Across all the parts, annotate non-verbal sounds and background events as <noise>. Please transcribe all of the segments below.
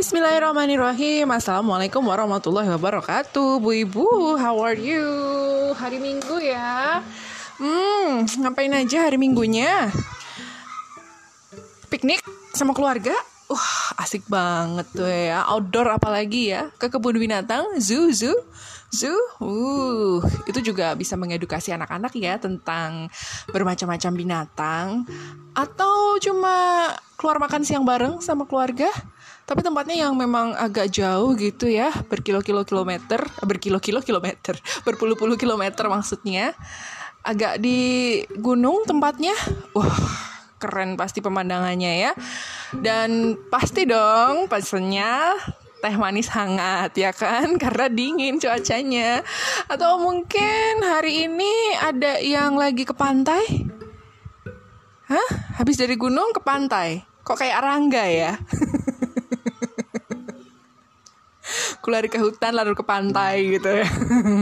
Bismillahirrahmanirrahim. Assalamualaikum warahmatullahi wabarakatuh Bu Ibu, how are you? Hari Minggu ya. Hmm, ngapain aja hari Minggunya? Piknik sama keluarga? Uh, asik banget tuh ya. Outdoor apalagi ya? Ke kebun binatang, zoo, zoo Zoo, uh, itu juga bisa mengedukasi anak-anak ya tentang bermacam-macam binatang. Atau cuma keluar makan siang bareng sama keluarga tapi tempatnya yang memang agak jauh gitu ya berkilo-kilo kilometer berkilo-kilo kilometer <laughs> berpuluh-puluh kilometer maksudnya agak di gunung tempatnya wah keren pasti pemandangannya ya dan pasti dong pesennya teh manis hangat ya kan <laughs> karena dingin cuacanya atau mungkin hari ini ada yang lagi ke pantai Hah? Habis dari gunung ke pantai? Kok kayak Rangga ya? <laughs> keluar ke hutan lalu ke pantai gitu. Ya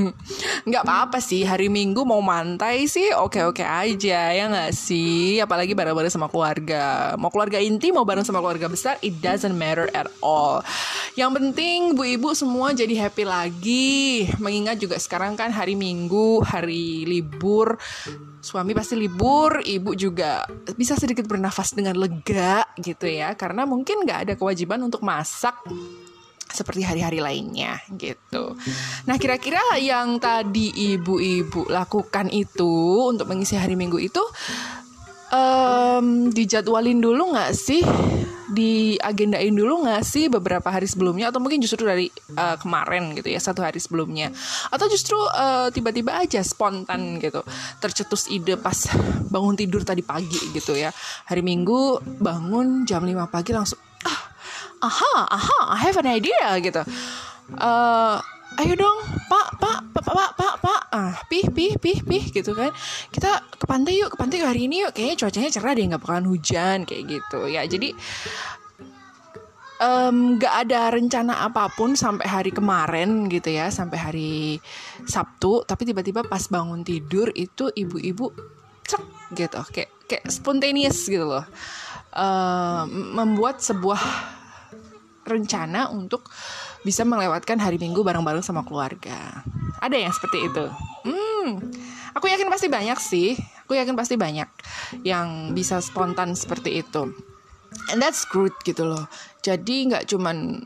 <laughs> nggak apa-apa sih hari minggu mau mantai sih oke-oke aja ya nggak sih? Apalagi bareng-bareng sama keluarga. Mau keluarga inti mau bareng sama keluarga besar it doesn't matter at all. Yang penting bu ibu semua jadi happy lagi. Mengingat juga sekarang kan hari minggu hari libur. Suami pasti libur, ibu juga bisa sedikit bernafas dengan lega gitu ya, karena mungkin nggak ada kewajiban untuk masak seperti hari-hari lainnya gitu. Nah kira-kira yang tadi ibu-ibu lakukan itu untuk mengisi hari Minggu itu um, dijadwalin dulu nggak sih? Diagendain dulu nggak sih beberapa hari sebelumnya atau mungkin justru dari uh, kemarin gitu ya satu hari sebelumnya atau justru uh, tiba-tiba aja spontan gitu tercetus ide pas bangun tidur tadi pagi gitu ya hari Minggu bangun jam 5 pagi langsung aha aha I have an idea gitu. Uh, ayo dong pak pak pak pak pak pak ah pih pih pih pih gitu kan. Kita ke pantai yuk ke pantai hari ini yuk. Kayaknya cuacanya cerah deh nggak bakalan hujan kayak gitu. Ya jadi nggak um, ada rencana apa pun sampai hari kemarin gitu ya. Sampai hari Sabtu tapi tiba-tiba pas bangun tidur itu ibu-ibu cek gitu. Kayak kayak spontaneous gitu loh. Uh, membuat sebuah rencana untuk bisa melewatkan hari Minggu bareng-bareng sama keluarga. Ada yang seperti itu. Hmm, aku yakin pasti banyak sih. Aku yakin pasti banyak yang bisa spontan seperti itu. And that's good gitu loh. Jadi nggak cuman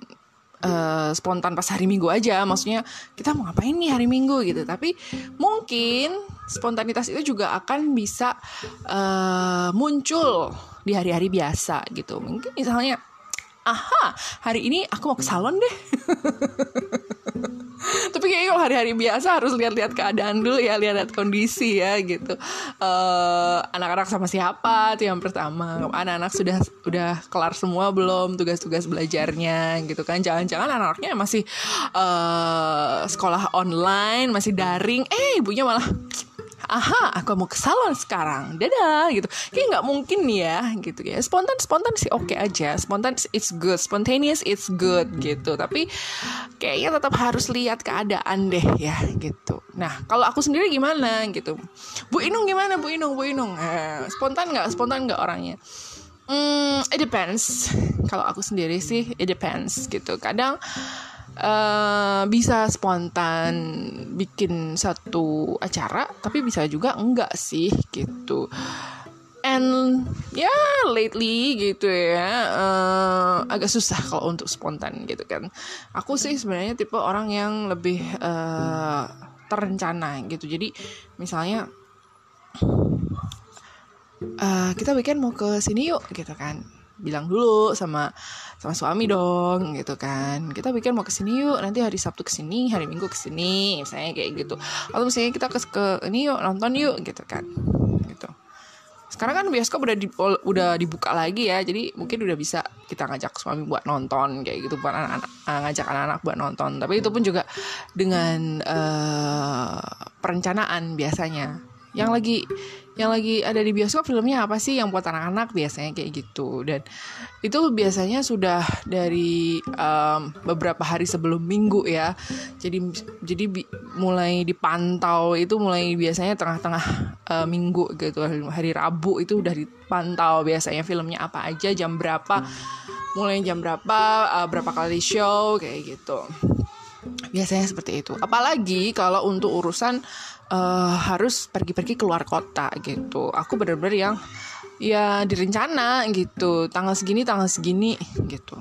uh, spontan pas hari Minggu aja. Maksudnya kita mau ngapain nih hari Minggu gitu. Tapi mungkin spontanitas itu juga akan bisa uh, muncul di hari-hari biasa gitu. Mungkin misalnya aha hari ini aku mau ke salon deh. <laughs> Tapi kayaknya kalau hari-hari biasa harus lihat-lihat keadaan dulu ya lihat-lihat kondisi ya gitu. Uh, anak-anak sama siapa tuh yang pertama? Anak-anak sudah udah kelar semua belum tugas-tugas belajarnya gitu kan? Jangan-jangan anak-anaknya masih uh, sekolah online masih daring. Eh ibunya malah aha aku mau ke salon sekarang. Dadah gitu. Kayak nggak mungkin ya gitu ya. Spontan spontan sih oke okay aja. Spontan it's good. Spontaneous it's good gitu. Tapi kayaknya tetap harus lihat keadaan deh ya gitu. Nah kalau aku sendiri gimana gitu? Bu Inung gimana? Bu Inung Bu Inung. Eh, spontan nggak? Spontan nggak orangnya? Hmm, it depends. Kalau aku sendiri sih, it depends gitu. Kadang uh, bisa spontan bikin satu acara tapi bisa juga enggak sih gitu. And ya yeah, lately gitu ya uh, agak susah kalau untuk spontan gitu kan. Aku sih sebenarnya tipe orang yang lebih uh, terencana gitu. Jadi misalnya uh, kita weekend mau ke sini yuk gitu kan bilang dulu sama sama suami dong gitu kan. Kita bikin mau ke sini yuk nanti hari Sabtu ke sini hari Minggu ke sini misalnya kayak gitu. Atau misalnya kita ke ke ini yuk nonton yuk gitu kan. Gitu. Sekarang kan bioskop udah di, udah dibuka lagi ya jadi mungkin udah bisa kita ngajak suami buat nonton kayak gitu buat anak-anak uh, ngajak anak-anak buat nonton. Tapi itu pun juga dengan uh, perencanaan biasanya. Yang lagi yang lagi ada di bioskop filmnya apa sih? Yang buat anak-anak biasanya kayak gitu. Dan itu biasanya sudah dari um, beberapa hari sebelum minggu ya. Jadi jadi bi mulai dipantau itu mulai biasanya tengah-tengah uh, minggu gitu. Hari Rabu itu udah dipantau biasanya filmnya apa aja jam berapa mulai jam berapa uh, berapa kali show kayak gitu biasanya seperti itu. Apalagi kalau untuk urusan uh, harus pergi-pergi keluar kota gitu. Aku bener-bener yang ya direncana gitu. Tanggal segini tanggal segini gitu.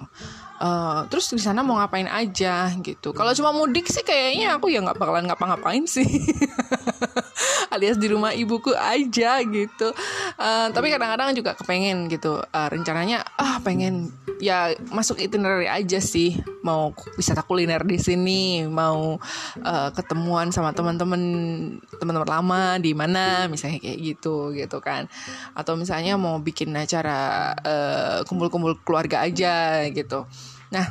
Uh, terus di sana mau ngapain aja gitu. Kalau cuma mudik sih kayaknya aku ya nggak bakalan ngapa-ngapain sih. <laughs> Alias di rumah ibuku aja gitu. Uh, tapi kadang-kadang juga kepengen gitu. Uh, rencananya ah pengen ya masuk itinerary aja sih. Mau wisata kuliner di sini mau uh, ketemuan sama teman-teman teman-teman lama di mana misalnya kayak gitu gitu kan. Atau misalnya mau bikin acara kumpul-kumpul uh, keluarga aja gitu. Nah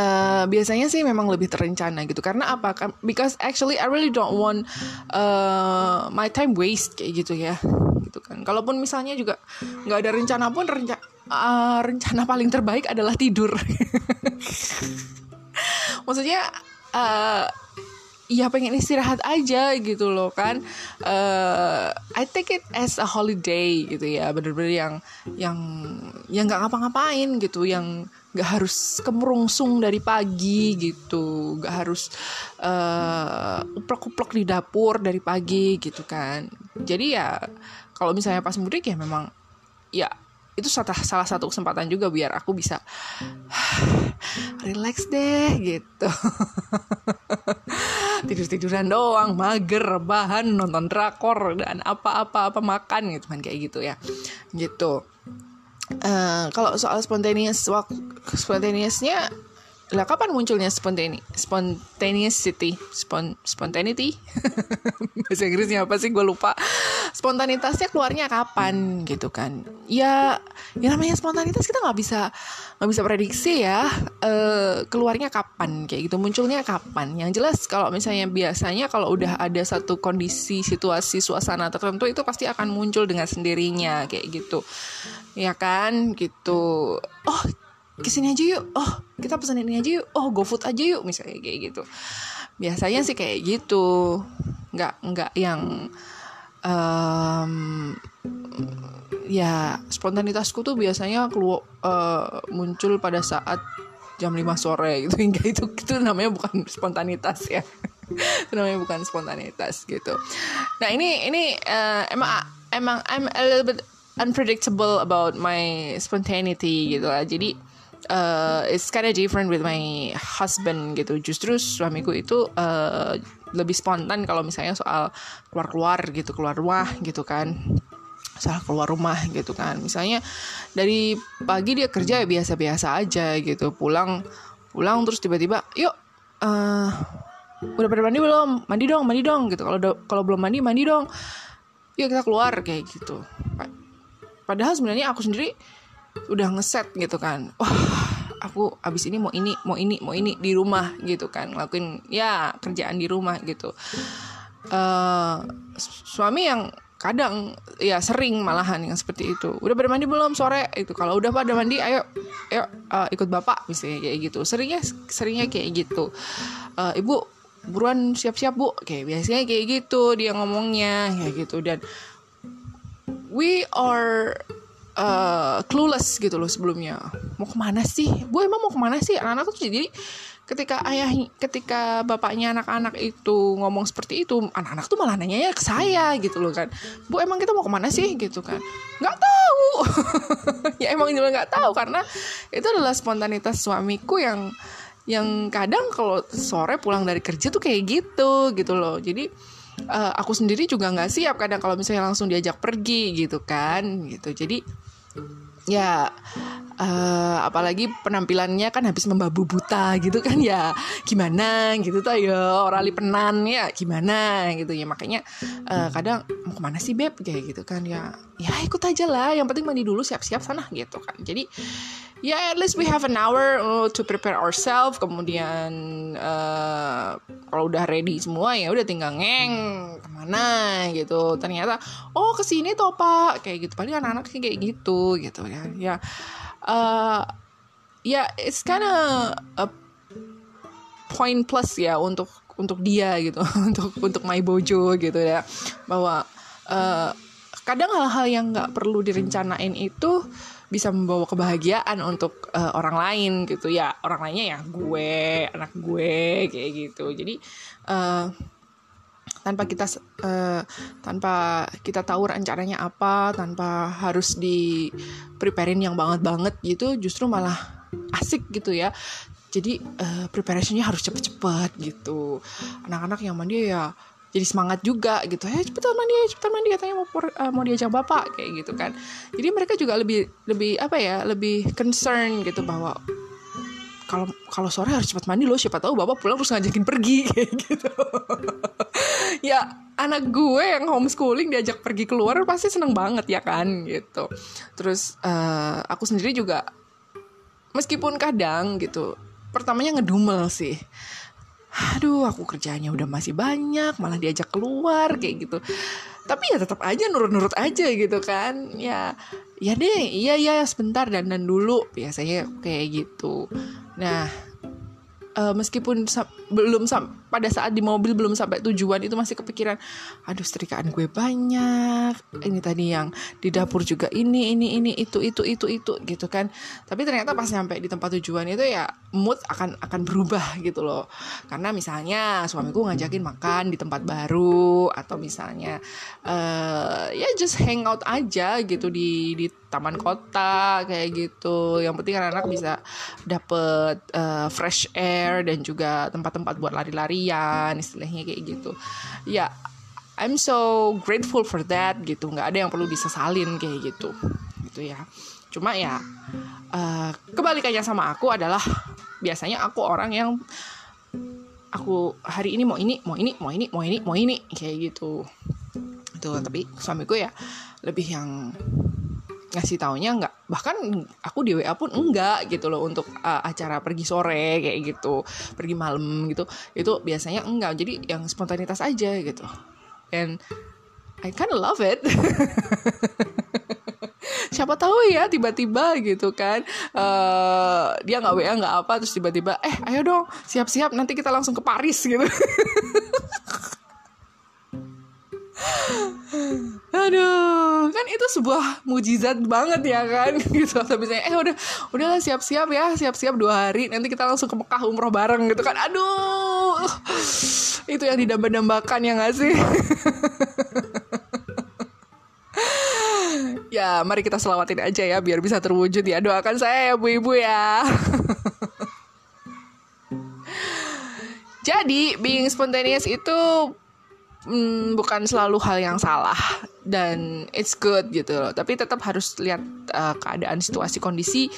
Uh, biasanya sih memang lebih terencana gitu. Karena apa? Because actually I really don't want uh, my time waste kayak gitu ya. Gitu kan. Kalaupun misalnya juga nggak ada rencana pun renca uh, rencana paling terbaik adalah tidur. <laughs> Maksudnya uh, ya pengen istirahat aja gitu loh kan. Uh, I take it as a holiday gitu ya. Bener-bener yang yang yang nggak ngapa-ngapain gitu. Yang gak harus kemerungsung dari pagi gitu. Gak harus uh, uplek-uplek di dapur dari pagi gitu kan. Jadi ya kalau misalnya pas mudik ya memang ya itu salah satu kesempatan juga biar aku bisa <sighs> relax deh gitu. <laughs> Tidur tiduran doang mager bahan nonton drakor dan apa-apa apa makan gitu kan kayak gitu ya. Gitu. Uh, kalau soal spontaneous waktu spontaneousnya lah kapan munculnya spontane spontaneity Spon, spontaneity? <laughs> Bahasa Inggrisnya apa sih? Gue lupa spontanitasnya keluarnya kapan gitu kan. Ya ya namanya spontanitas kita nggak bisa nggak bisa prediksi ya uh, keluarnya kapan kayak gitu. Munculnya kapan. Yang jelas kalau misalnya biasanya kalau udah ada satu kondisi situasi suasana tertentu itu pasti akan muncul dengan sendirinya kayak gitu. Ya kan gitu. Oh ke sini aja yuk. Oh kita pesan ini aja yuk. Oh GoFood aja yuk misalnya kayak gitu. Biasanya sih kayak gitu. Nggak nggak yang um, ya spontanitasku tuh biasanya keluar uh, muncul pada saat jam 5 sore gitu. <laughs> Hingga itu itu namanya bukan spontanitas ya. <laughs> Itu namanya bukan spontanitas gitu. Nah ini ini uh, emang emang I'm a little bit unpredictable about my spontaneity gitu lah. Jadi uh, it's kinda different with my husband gitu. Justru suamiku itu uh, lebih spontan kalau misalnya soal keluar-keluar gitu, keluar rumah gitu kan. Soal keluar rumah gitu kan. Misalnya dari pagi dia kerja ya biasa-biasa aja gitu. Pulang pulang terus tiba-tiba, "Yuk, uh, udah pada mandi belum? Mandi dong, mandi dong." gitu. Kalau kalau belum mandi, mandi dong. Yuk kita keluar kayak gitu. Padahal sebenarnya aku sendiri udah ngeset gitu kan. Wah aku abis ini mau ini mau ini mau ini di rumah gitu kan. Ngelakuin ya kerjaan di rumah gitu. Uh, suami yang kadang ya sering malahan yang seperti itu. Udah pada mandi belum? Sore. Itu kalau udah pada mandi ayo ayo uh, ikut bapak misalnya kayak gitu. Seringnya seringnya kayak gitu. Uh, ibu buruan siap-siap bu. Kayak biasanya kayak gitu dia ngomongnya kayak gitu. Dan we are uh, clueless gitu loh sebelumnya. Mau ke mana sih? Bu emang mau ke mana sih? Anak-anak tuh jadi ketika ayah ketika bapaknya anak-anak itu ngomong seperti itu anak-anak tuh malah nanya ke saya gitu loh kan. Bu emang kita mau ke mana sih? Gitu kan. Nggak tahu. <laughs> Ya emang juga nggak tahu karena itu adalah spontanitas suamiku yang yang kadang kalau sore pulang dari kerja tuh kayak gitu gitu loh. Jadi uh, aku sendiri juga nggak siap kadang kalau misalnya langsung diajak pergi gitu kan gitu. Jadi ya uh, apalagi penampilannya kan habis membabu buta gitu kan ya gimana gitu tuh ya orang lipenan ya gimana gitu. Ya makanya uh, kadang mau ke mana sih beb? Kayak gitu kan ya ya ikut aja lah yang penting mandi dulu siap-siap sana gitu kan. Jadi ya at least we have an hour uh, to prepare ourselves. Kemudian uh, kalau udah ready semua ya udah tinggal ngeng ke mana gitu. Ternyata oh ke sini toh pak. Kayak gitu. Paling anak-anak sih kayak gitu gitu ya. Ya uh, ya it's kinda a point plus ya untuk untuk dia gitu. <laughs> Untuk untuk my bojo gitu ya. Bahwa uh, kadang hal-hal yang nggak perlu direncanain itu bisa membawa kebahagiaan untuk uh, orang lain gitu. Ya orang lainnya ya gue anak gue kayak gitu. Jadi uh, tanpa kita uh, tanpa kita tahu rencananya apa tanpa harus di preparein yang banget banget gitu justru malah asik gitu ya. Jadi uh, preparationnya harus cepet-cepet gitu. Anak-anak yang mandi ya jadi semangat juga gitu. Ya cepetan mandi ya cepetan mandi katanya mau uh, mau diajak bapak kayak gitu kan. Jadi mereka juga lebih lebih apa ya lebih concern gitu bahwa kalau kalau sore harus cepat mandi loh siapa tahu bapak pulang terus ngajakin pergi <laughs> kayak gitu. Ya anak gue yang homeschooling diajak pergi keluar pasti seneng banget ya kan gitu. Terus uh, aku sendiri juga meskipun kadang gitu pertamanya ngedumel sih aduh aku kerjanya udah masih banyak malah diajak keluar kayak gitu. Tapi ya tetap aja nurut-nurut aja gitu kan. Ya ya deh iya iya sebentar dan dan dulu. Biasanya kayak gitu. Nah uh, meskipun belum pada saat di mobil belum sampai tujuan itu masih kepikiran aduh setrikaan gue banyak ini tadi yang di dapur juga ini ini ini itu itu itu itu gitu kan. Tapi ternyata pas nyampe di tempat tujuan itu ya mood akan akan berubah gitu loh. Karena misalnya suamiku ngajakin makan di tempat baru atau misalnya uh, ya just hang out aja gitu di di taman kota kayak gitu. Yang penting anak-anak bisa dapet uh, fresh air dan juga tempat-tempat buat lari-larian istilahnya kayak gitu. Ya I'm so grateful for that gitu. Nggak ada yang perlu disesalin kayak gitu. Gitu ya. Cuma ya uh, kebalikannya sama aku adalah biasanya aku orang yang aku hari ini mau ini mau ini mau ini mau ini mau ini kayak gitu. Itu tapi suamiku ya lebih yang ngasih taunya nggak bahkan aku di WA pun enggak gitu loh untuk uh, acara pergi sore kayak gitu pergi malam gitu itu biasanya enggak. Jadi yang spontanitas aja gitu. And I kind of love it. <laughs> Siapa tahu ya tiba-tiba gitu kan uh, dia nggak WA nggak apa terus tiba-tiba eh ayo dong siap-siap nanti kita langsung ke Paris gitu <laughs> aduh kan itu sebuah mujizat banget ya kan <laughs> gitu. Tapi saya eh udah udahlah siap-siap ya siap-siap dua hari nanti kita langsung ke Mekah umroh bareng gitu kan. Aduh <laughs> itu yang didamba-dambakan ya gak sih? <laughs> Ya mari kita selawatin aja ya biar bisa terwujud ya. Doakan saya ya bu ibu ya. Jadi being spontaneous itu hmm, bukan selalu hal yang salah dan it's good gitu loh. Tapi tetap harus lihat uh, keadaan situasi kondisi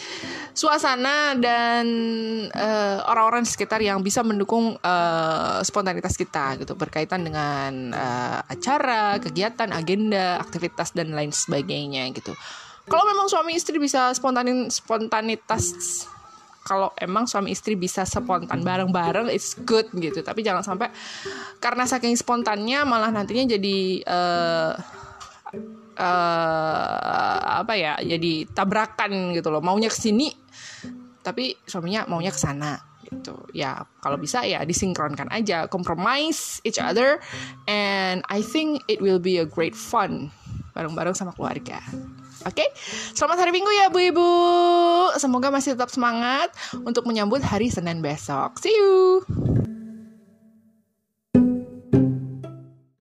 suasana dan uh, orang-orang di sekitar yang bisa mendukung uh, spontanitas kita gitu. Berkaitan dengan uh, acara kegiatan agenda aktivitas dan lain sebagainya gitu. Kalau memang suami istri bisa spontanin spontanitas kalau emang suami istri bisa spontan bareng-bareng it's good gitu. Tapi jangan sampai karena saking spontannya malah nantinya jadi uh, uh, apa ya jadi tabrakan gitu loh. Maunya ke sini tapi suaminya maunya ke sana gitu. Ya kalau bisa ya disinkronkan aja compromise each other and I think it will be a great fun bareng-bareng sama keluarga Oke, okay? selamat hari Minggu ya Bu Ibu. Semoga masih tetap semangat untuk menyambut hari Senin besok. See you.